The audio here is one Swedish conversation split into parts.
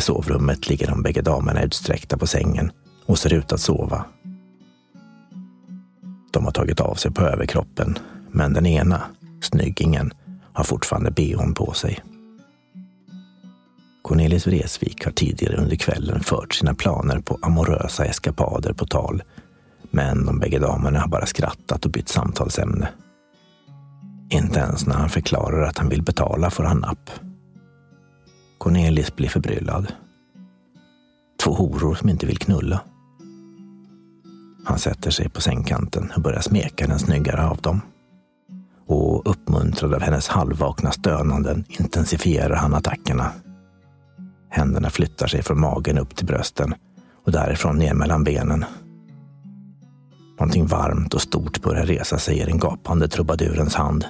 I sovrummet ligger de bägge damerna utsträckta på sängen och ser ut att sova. De har tagit av sig på överkroppen, men den ena, snyggingen, har fortfarande bhn på sig. Cornelis Vreeswijk har tidigare under kvällen fört sina planer på amorösa eskapader på tal, men de bägge damerna har bara skrattat och bytt samtalsämne. Inte ens när han förklarar att han vill betala får han napp. Cornelis blir förbryllad. Två horor som inte vill knulla. Han sätter sig på sängkanten och börjar smeka den snyggare av dem. Och uppmuntrad av hennes halvvakna stönanden intensifierar han attackerna. Händerna flyttar sig från magen upp till brösten och därifrån ner mellan benen. Någonting varmt och stort börjar resa sig i den gapande trubadurens hand.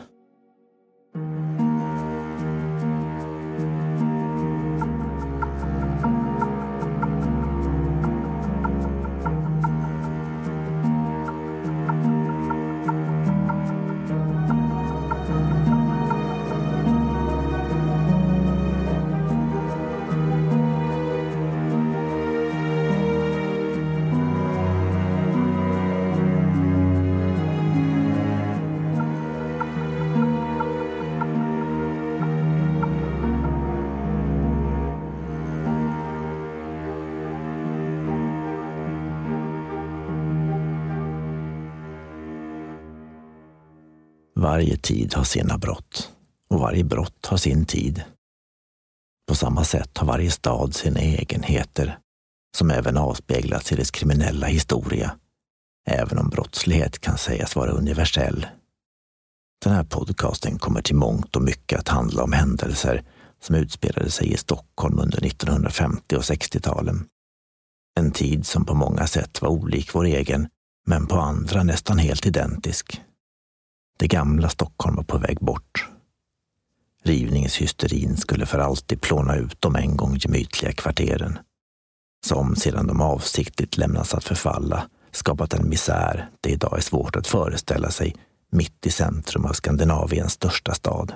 Varje tid har sina brott och varje brott har sin tid. På samma sätt har varje stad sina egenheter som även avspeglas i dess kriminella historia, även om brottslighet kan sägas vara universell. Den här podcasten kommer till mångt och mycket att handla om händelser som utspelade sig i Stockholm under 1950 och 60-talen. En tid som på många sätt var olik vår egen, men på andra nästan helt identisk. Det gamla Stockholm var på väg bort. Rivningshysterin skulle för alltid plåna ut de en gång gemytliga kvarteren. Som sedan de avsiktligt lämnats att förfalla skapat en misär det idag är svårt att föreställa sig mitt i centrum av Skandinaviens största stad.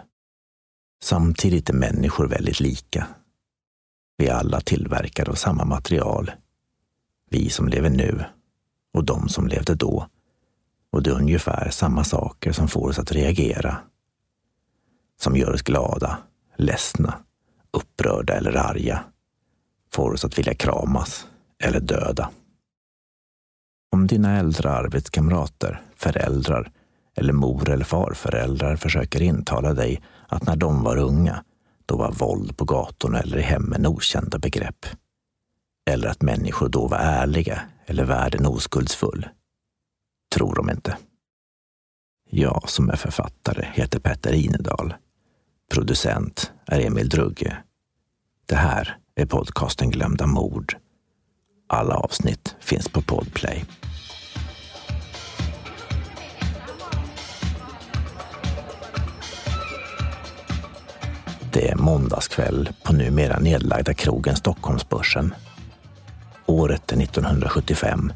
Samtidigt är människor väldigt lika. Vi är alla tillverkade av samma material. Vi som lever nu och de som levde då och det är ungefär samma saker som får oss att reagera. Som gör oss glada, ledsna, upprörda eller arga. Får oss att vilja kramas eller döda. Om dina äldre arbetskamrater, föräldrar eller mor eller farföräldrar försöker intala dig att när de var unga, då var våld på gatorna eller i hemmen okända begrepp. Eller att människor då var ärliga eller världen oskuldsfull tror de inte. Jag som är författare heter Petter Inedal. Producent är Emil Drugge. Det här är podcasten Glömda mord. Alla avsnitt finns på Podplay. Det är måndagskväll på numera nedlagda krogen Stockholmsbörsen. Året är 1975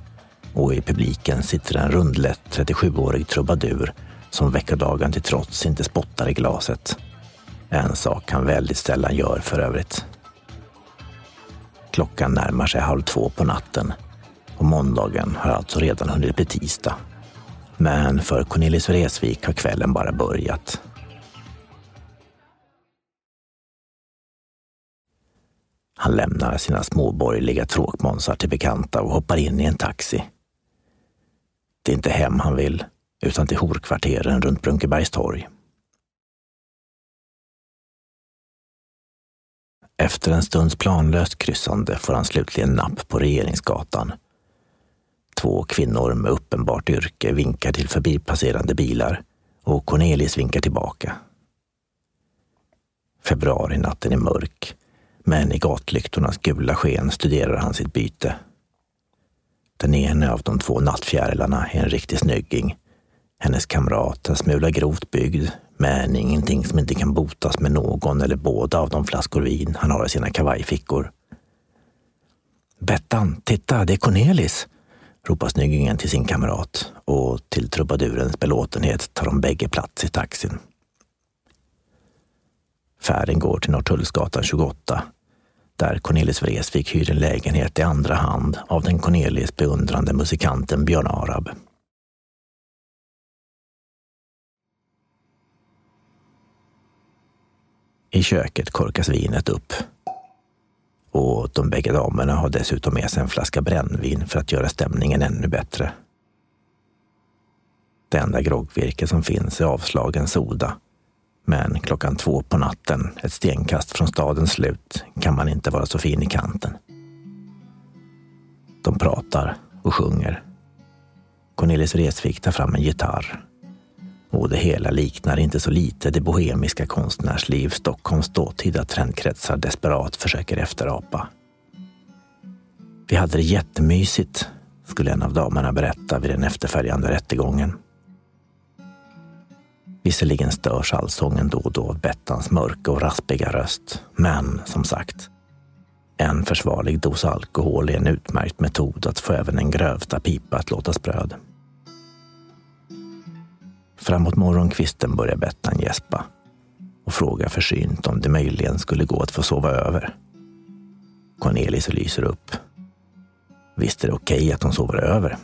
och i publiken sitter en rundlätt 37-årig trubadur som veckodagen till trots inte spottar i glaset. En sak han väldigt sällan gör för övrigt. Klockan närmar sig halv två på natten och måndagen har alltså redan hunnit bli tisdag. Men för Cornelis Vreeswijk har kvällen bara börjat. Han lämnar sina småborgerliga tråkmånsar till bekanta och hoppar in i en taxi. Det är inte hem han vill, utan till horkvarteren runt Brunkebergstorg. Efter en stunds planlöst kryssande får han slutligen napp på Regeringsgatan. Två kvinnor med uppenbart yrke vinkar till förbipasserande bilar och Cornelis vinkar tillbaka. Februarinatten är mörk, men i gatlyktornas gula sken studerar han sitt byte. Den ene av de två nattfjärilarna är en riktig snygging. Hennes kamrat en smula grovt byggd, men ingenting som inte kan botas med någon eller båda av de flaskor vin han har i sina kavajfickor. Bettan, titta, det är Cornelis! ropar snyggingen till sin kamrat och till trubadurens belåtenhet tar de bägge plats i taxin. Färden går till Norrtullsgatan 28 där Cornelis Vreeswijk hyr en lägenhet i andra hand av den Cornelis beundrande musikanten Björn Arab. I köket korkas vinet upp. Och de bägge damerna har dessutom med sig en flaska brännvin för att göra stämningen ännu bättre. Det enda groggvirke som finns är avslagen soda. Men klockan två på natten, ett stenkast från stadens slut, kan man inte vara så fin i kanten. De pratar och sjunger. Cornelis Vreeswijk tar fram en gitarr och det hela liknar inte så lite det bohemiska konstnärsliv Stockholms dåtida trendkretsar desperat försöker efterapa. Vi hade det jättemysigt, skulle en av damerna berätta vid den efterföljande rättegången. Visserligen störs allsången då och då av Bettans mörka och raspiga röst, men som sagt, en försvarlig dos alkohol är en utmärkt metod att få även en grövsta pipa att låta spröd. Framåt morgonkvisten börjar Bettan gäspa och frågar försynt om det möjligen skulle gå att få sova över. Cornelis lyser upp. Visst är det okej okay att hon sover över.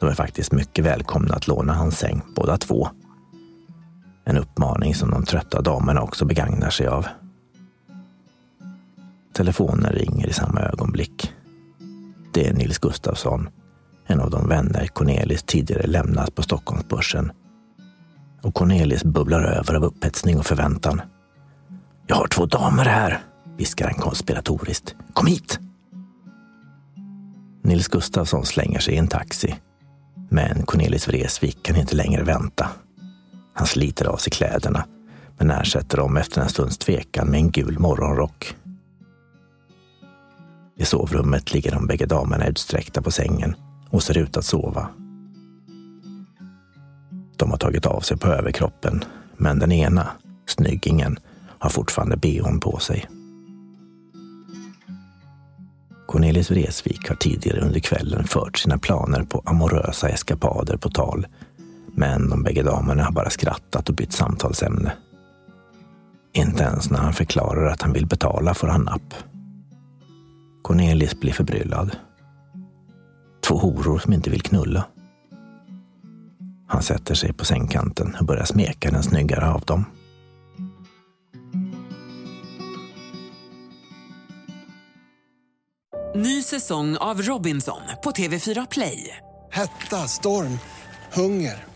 De är faktiskt mycket välkomna att låna hans säng, båda två. En uppmaning som de trötta damerna också begagnar sig av. Telefonen ringer i samma ögonblick. Det är Nils Gustafsson en av de vänner Cornelis tidigare lämnat på Stockholmsbörsen. Och Cornelis bubblar över av upphetsning och förväntan. Jag har två damer här, viskar han konspiratoriskt. Kom hit! Nils Gustafsson slänger sig i en taxi. Men Cornelis Vreeswijk kan inte längre vänta. Han sliter av sig kläderna men ersätter dem efter en stunds tvekan med en gul morgonrock. I sovrummet ligger de bägge damerna utsträckta på sängen och ser ut att sova. De har tagit av sig på överkroppen, men den ena, snyggingen, har fortfarande bhn på sig. Cornelis Vreeswijk har tidigare under kvällen fört sina planer på amorösa eskapader på tal, men de bägge damerna har bara skrattat och bytt samtalsämne. Inte ens när han förklarar att han vill betala får han napp. Cornelis blir förbryllad. Två horor som inte vill knulla. Han sätter sig på sängkanten och börjar smeka den snyggare av dem. Ny säsong av Robinson på TV4 Play. Hetta, storm, hunger.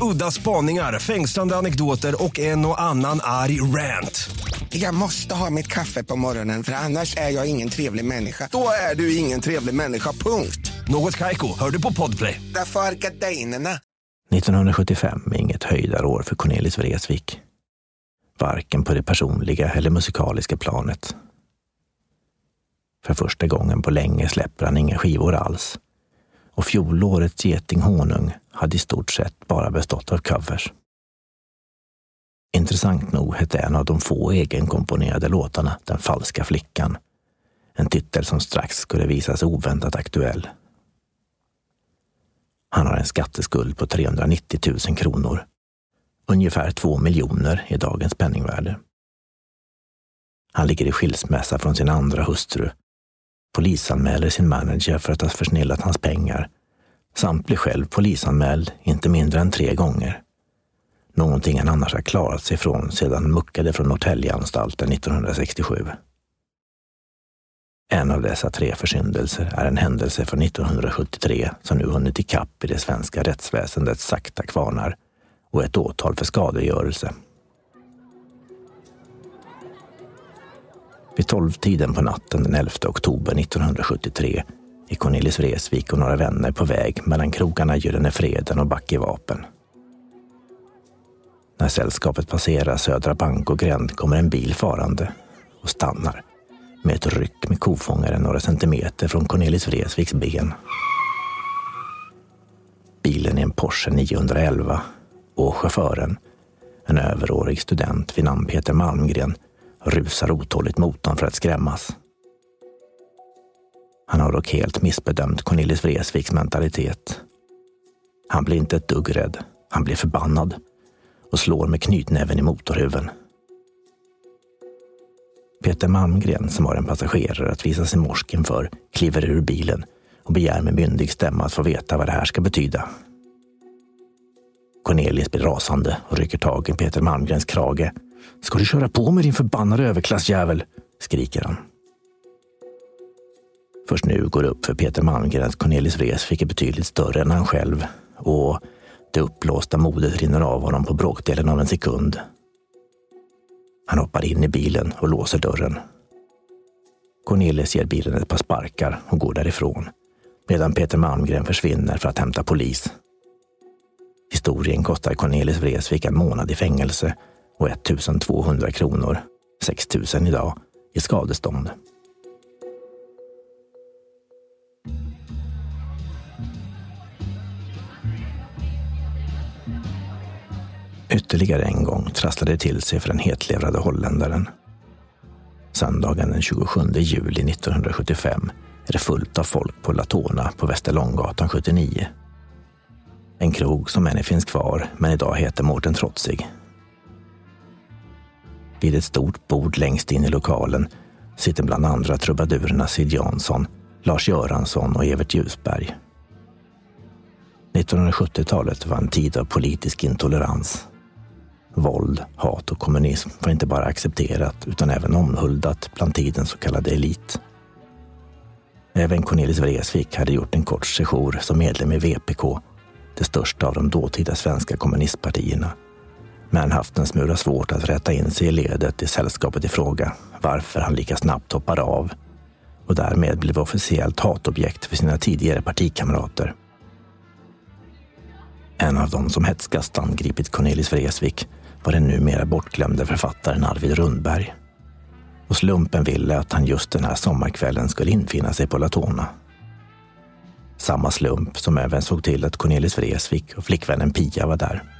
Udda spaningar, fängslande anekdoter och en och annan arg rant. Jag måste ha mitt kaffe på morgonen för annars är jag ingen trevlig människa. Då är du ingen trevlig människa, punkt. Något kajko, hör du på podplay. Därför är 1975 är inget höjdarår för Cornelis Vreeswijk. Varken på det personliga eller musikaliska planet. För första gången på länge släpper han inga skivor alls. Och fjolårets Geting honung hade i stort sett bara bestått av covers. Intressant nog hette en av de få egenkomponerade låtarna Den falska flickan. En titel som strax skulle visa sig oväntat aktuell. Han har en skatteskuld på 390 000 kronor. Ungefär två miljoner i dagens penningvärde. Han ligger i skilsmässa från sin andra hustru. Polisanmäler sin manager för att ha försnillat hans pengar samt blir själv polisanmäld inte mindre än tre gånger. Någonting han annars har klarat sig från sedan han muckade från Norrtäljeanstalten 1967. En av dessa tre försyndelser är en händelse från 1973 som nu hunnit ikapp i det svenska rättsväsendets sakta kvarnar och ett åtal för skadegörelse. Vid tolvtiden på natten den 11 oktober 1973 är Cornelis Vreeswijk och några vänner på väg mellan krogarna Gyllene Freden och Backe Vapen. När sällskapet passerar Södra Bank och gränd kommer en bil farande och stannar med ett ryck med kofångaren några centimeter från Cornelis Vreeswijks ben. Bilen är en Porsche 911 och chauffören, en överårig student vid namn Peter Malmgren, rusar otåligt mot honom för att skrämmas. Han har dock helt missbedömt Cornelis Vreeswijks mentalitet. Han blir inte ett dugg rädd. Han blir förbannad och slår med knytnäven i motorhuven. Peter Malmgren, som har en passagerare att visa sin morsk inför kliver ur bilen och begär med myndig stämma att få veta vad det här ska betyda. Cornelis blir rasande och rycker tag i Peter Malmgrens krage. Ska du köra på med din förbannade överklassjävel? skriker han. Först nu går det upp för Peter Malmgren att Cornelis Vreeswijk är betydligt större än han själv och det uppblåsta modet rinner av honom på bråkdelen av en sekund. Han hoppar in i bilen och låser dörren. Cornelis ger bilen ett par sparkar och går därifrån medan Peter Malmgren försvinner för att hämta polis. Historien kostar Cornelis Vreeswijk en månad i fängelse och 1200 kronor, 6 000 idag, i skadestånd. Ytterligare en gång trasslade det till sig för den hetlevrade holländaren. Söndagen den 27 juli 1975 är det fullt av folk på Latona på Västerlånggatan 79. En krog som ännu finns kvar, men idag heter Mårten Trotzig. Vid ett stort bord längst in i lokalen sitter bland andra trubadurerna Sid Jansson, Lars Göransson och Evert Ljusberg. 1970-talet var en tid av politisk intolerans. Våld, hat och kommunism var inte bara accepterat utan även omhuldat bland tidens så kallade elit. Även Cornelis Vreeswijk hade gjort en kort sejour som medlem i VPK, det största av de dåtida svenska kommunistpartierna, men haft en smula svårt att rätta in sig i ledet i sällskapet i fråga, varför han lika snabbt hoppade av och därmed blev officiellt hatobjekt för sina tidigare partikamrater. En av dem som hetskast angripit Cornelis Vreeswijk var den numera bortglömde författaren Arvid Rundberg. Och slumpen ville att han just den här sommarkvällen skulle infinna sig på Latona. Samma slump som även såg till att Cornelis Vreeswijk och flickvännen Pia var där.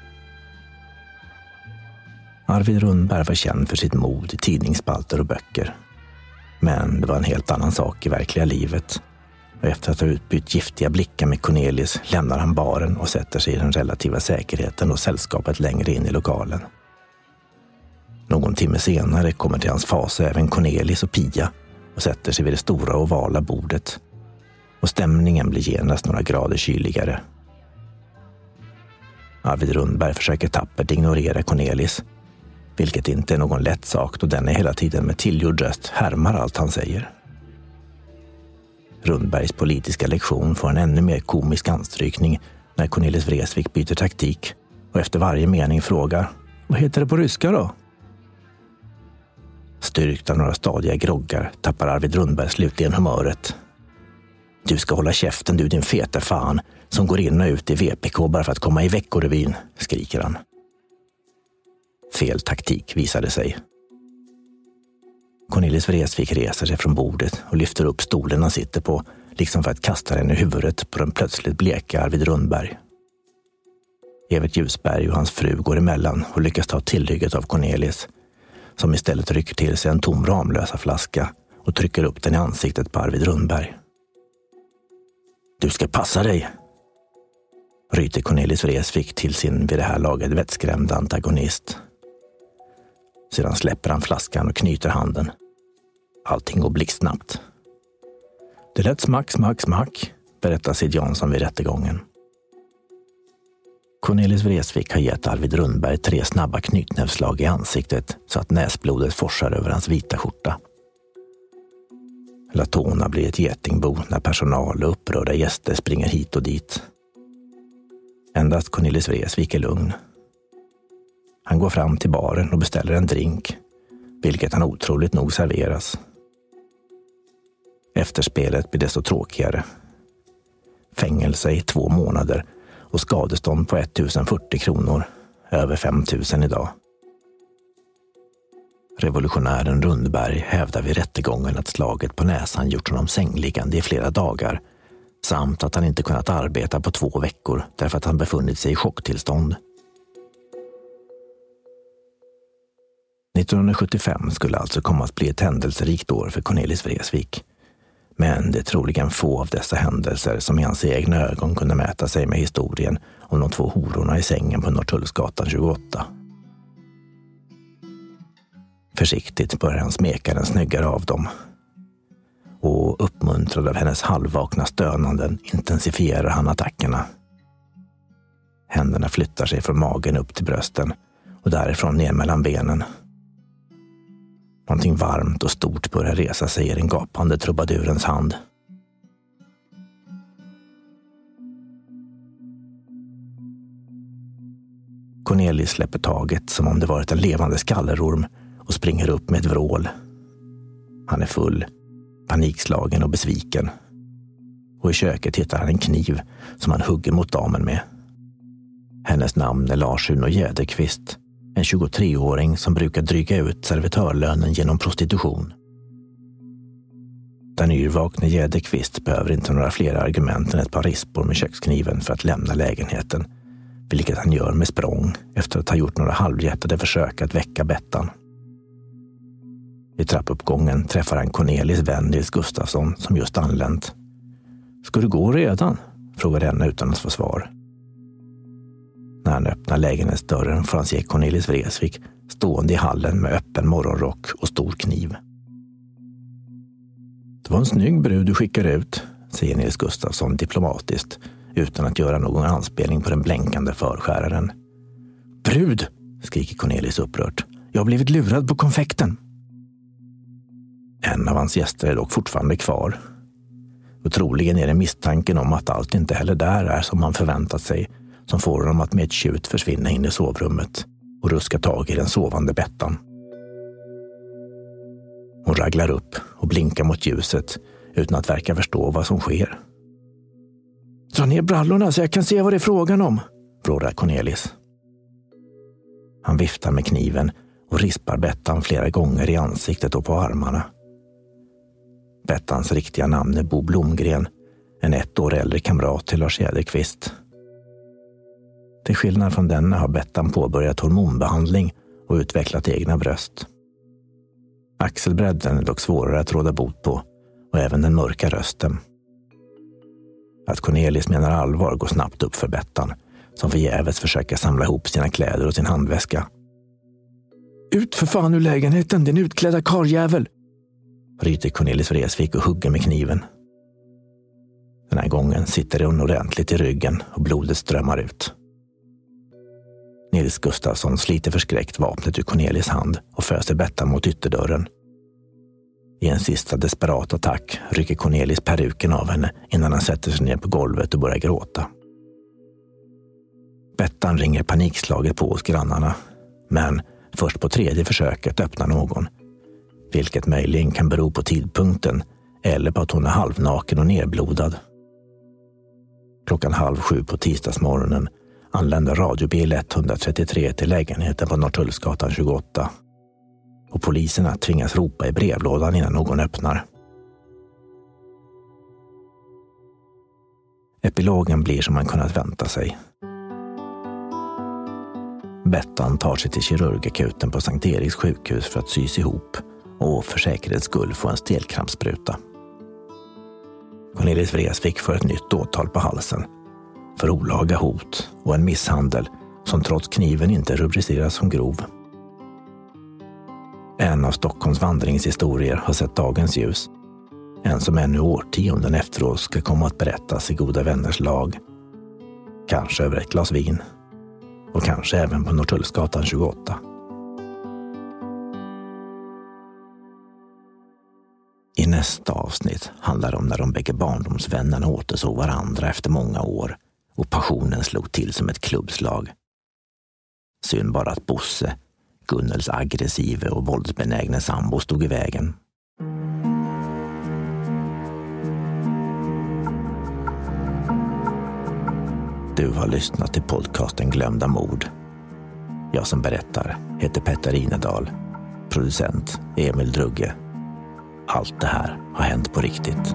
Arvid Rundberg var känd för sitt mod i tidningsspalter och böcker. Men det var en helt annan sak i verkliga livet. Och efter att ha utbytt giftiga blickar med Cornelis lämnar han baren och sätter sig i den relativa säkerheten och sällskapet längre in i lokalen. Någon timme senare kommer till hans fas även Cornelis och Pia och sätter sig vid det stora ovala bordet. Och stämningen blir genast några grader kyligare. Arvid Rundberg försöker tappert ignorera Cornelis vilket inte är någon lätt sak då denne hela tiden med tillgjord röst härmar allt han säger. Rundbergs politiska lektion får en ännu mer komisk anstrykning när Cornelis Vreeswijk byter taktik och efter varje mening frågar Vad heter det på ryska då? Styrkt av några stadiga groggar tappar Arvid Rundberg slutligen humöret. Du ska hålla käften du din feta fan som går in och ut i VPK bara för att komma i Veckorevyn, skriker han. Fel taktik visade sig. Cornelis Vreeswijk reser sig från bordet och lyfter upp stolen han sitter på, liksom för att kasta den i huvudet på den plötsligt bleka Arvid Rundberg. Evert Ljusberg och hans fru går emellan och lyckas ta tillhygget av Cornelis, som istället rycker till sig en tom Ramlösa flaska och trycker upp den i ansiktet på Arvid Rundberg. Du ska passa dig, ryter Cornelis Vreeswijk till sin vid det här laget vettskrämda antagonist sedan släpper han flaskan och knyter handen. Allting går blixtsnabbt. Det lät smack, smack, smack, berättar Sid Jansson vid rättegången. Cornelis Vreeswijk har gett Arvid Rundberg tre snabba knytnävsslag i ansiktet så att näsblodet forsar över hans vita skjorta. Latona blir ett getingbo när personal och upprörda gäster springer hit och dit. Endast Cornelis Vreeswijk är lugn han går fram till baren och beställer en drink, vilket han otroligt nog serveras. Efterspelet blir desto tråkigare. Fängelse i två månader och skadestånd på 1040 kronor, över 5000 idag. Revolutionären Rundberg hävdar vid rättegången att slaget på näsan gjort honom sängliggande i flera dagar samt att han inte kunnat arbeta på två veckor därför att han befunnit sig i chocktillstånd. 1975 skulle alltså komma att bli ett händelserikt år för Cornelis Vreeswijk. Men det är troligen få av dessa händelser som i hans egna ögon kunde mäta sig med historien om de två hororna i sängen på Norrtullsgatan 28. Försiktigt börjar han smeka den snyggare av dem. Och uppmuntrad av hennes halvvakna stönanden intensifierar han attackerna. Händerna flyttar sig från magen upp till brösten och därifrån ner mellan benen. Någonting varmt och stort börjar resa sig i den gapande trubadurens hand. Cornelis släpper taget som om det varit en levande skallerorm och springer upp med ett vrål. Han är full, panikslagen och besviken. Och i köket hittar han en kniv som han hugger mot damen med. Hennes namn är Lars-Uno Jäderqvist en 23-åring som brukar dryga ut servitörlönen genom prostitution. Den yrvakne Jäderqvist behöver inte några fler argument än ett par rispor med kökskniven för att lämna lägenheten, vilket han gör med språng efter att ha gjort några halvhjärtade försök att väcka Bettan. I trappuppgången träffar han Cornelis vän Nils Gustafsson som just anlänt. Ska du gå redan? frågar henne utan att få svar. När han öppnar lägenhetsdörren får han se Cornelis Vreeswijk stående i hallen med öppen morgonrock och stor kniv. Det var en snygg brud du skickade ut, säger Nils Gustafsson diplomatiskt utan att göra någon anspelning på den blänkande förskäraren. Brud! skriker Cornelis upprört. Jag har blivit lurad på konfekten. En av hans gäster är dock fortfarande kvar. Och troligen är det misstanken om att allt inte heller där är som han förväntat sig som får honom att med ett tjut försvinna in i sovrummet och ruska tag i den sovande Bettan. Hon raglar upp och blinkar mot ljuset utan att verka förstå vad som sker. Dra ner brallorna så jag kan se vad det är frågan om, vrålar Cornelis. Han viftar med kniven och rispar Bettan flera gånger i ansiktet och på armarna. Bettans riktiga namn är Bo Blomgren, en ett år äldre kamrat till Lars Jäderqvist till skillnad från denna har Bettan påbörjat hormonbehandling och utvecklat egna bröst. Axelbredden är dock svårare att råda bot på och även den mörka rösten. Att Cornelis menar allvar går snabbt upp för Bettan som förgäves försöker samla ihop sina kläder och sin handväska. Ut för fan ur lägenheten, din utklädda karljävel! ryter Cornelis Vreeswijk och hugger med kniven. Den här gången sitter hon ordentligt i ryggen och blodet strömmar ut. Nils Gustafsson sliter förskräckt vapnet ur Cornelis hand och föser Bettan mot ytterdörren. I en sista desperat attack rycker Cornelis peruken av henne innan han sätter sig ner på golvet och börjar gråta. Bettan ringer panikslaget på hos grannarna. Men först på tredje försöket öppnar någon. Vilket möjligen kan bero på tidpunkten eller på att hon är halvnaken och nerblodad. Klockan halv sju på tisdagsmorgonen anlände radiobil 133 till lägenheten på Norrtullsgatan 28. Och poliserna tvingas ropa i brevlådan innan någon öppnar. Epilogen blir som man kunnat vänta sig. Bettan tar sig till kirurgakuten på Sankt Eriks sjukhus för att sys ihop och för säkerhets skull få en stelkrampsspruta. Cornelis Vreeswijk får ett nytt åtal på halsen för olaga hot och en misshandel som trots kniven inte rubriceras som grov. En av Stockholms vandringshistorier har sett dagens ljus. En som ännu årtionden efteråt ska komma att berättas i goda vänners lag. Kanske över ett glas vin. Och kanske även på Norrtullsgatan 28. I nästa avsnitt handlar det om när de bägge barndomsvännerna återsåg varandra efter många år och passionen slog till som ett klubbslag. Synd bara att Bosse, Gunnels aggressive och våldsbenägne sambo, stod i vägen. Du har lyssnat till podcasten Glömda mord. Jag som berättar heter Petter Inedal Producent Emil Drugge. Allt det här har hänt på riktigt.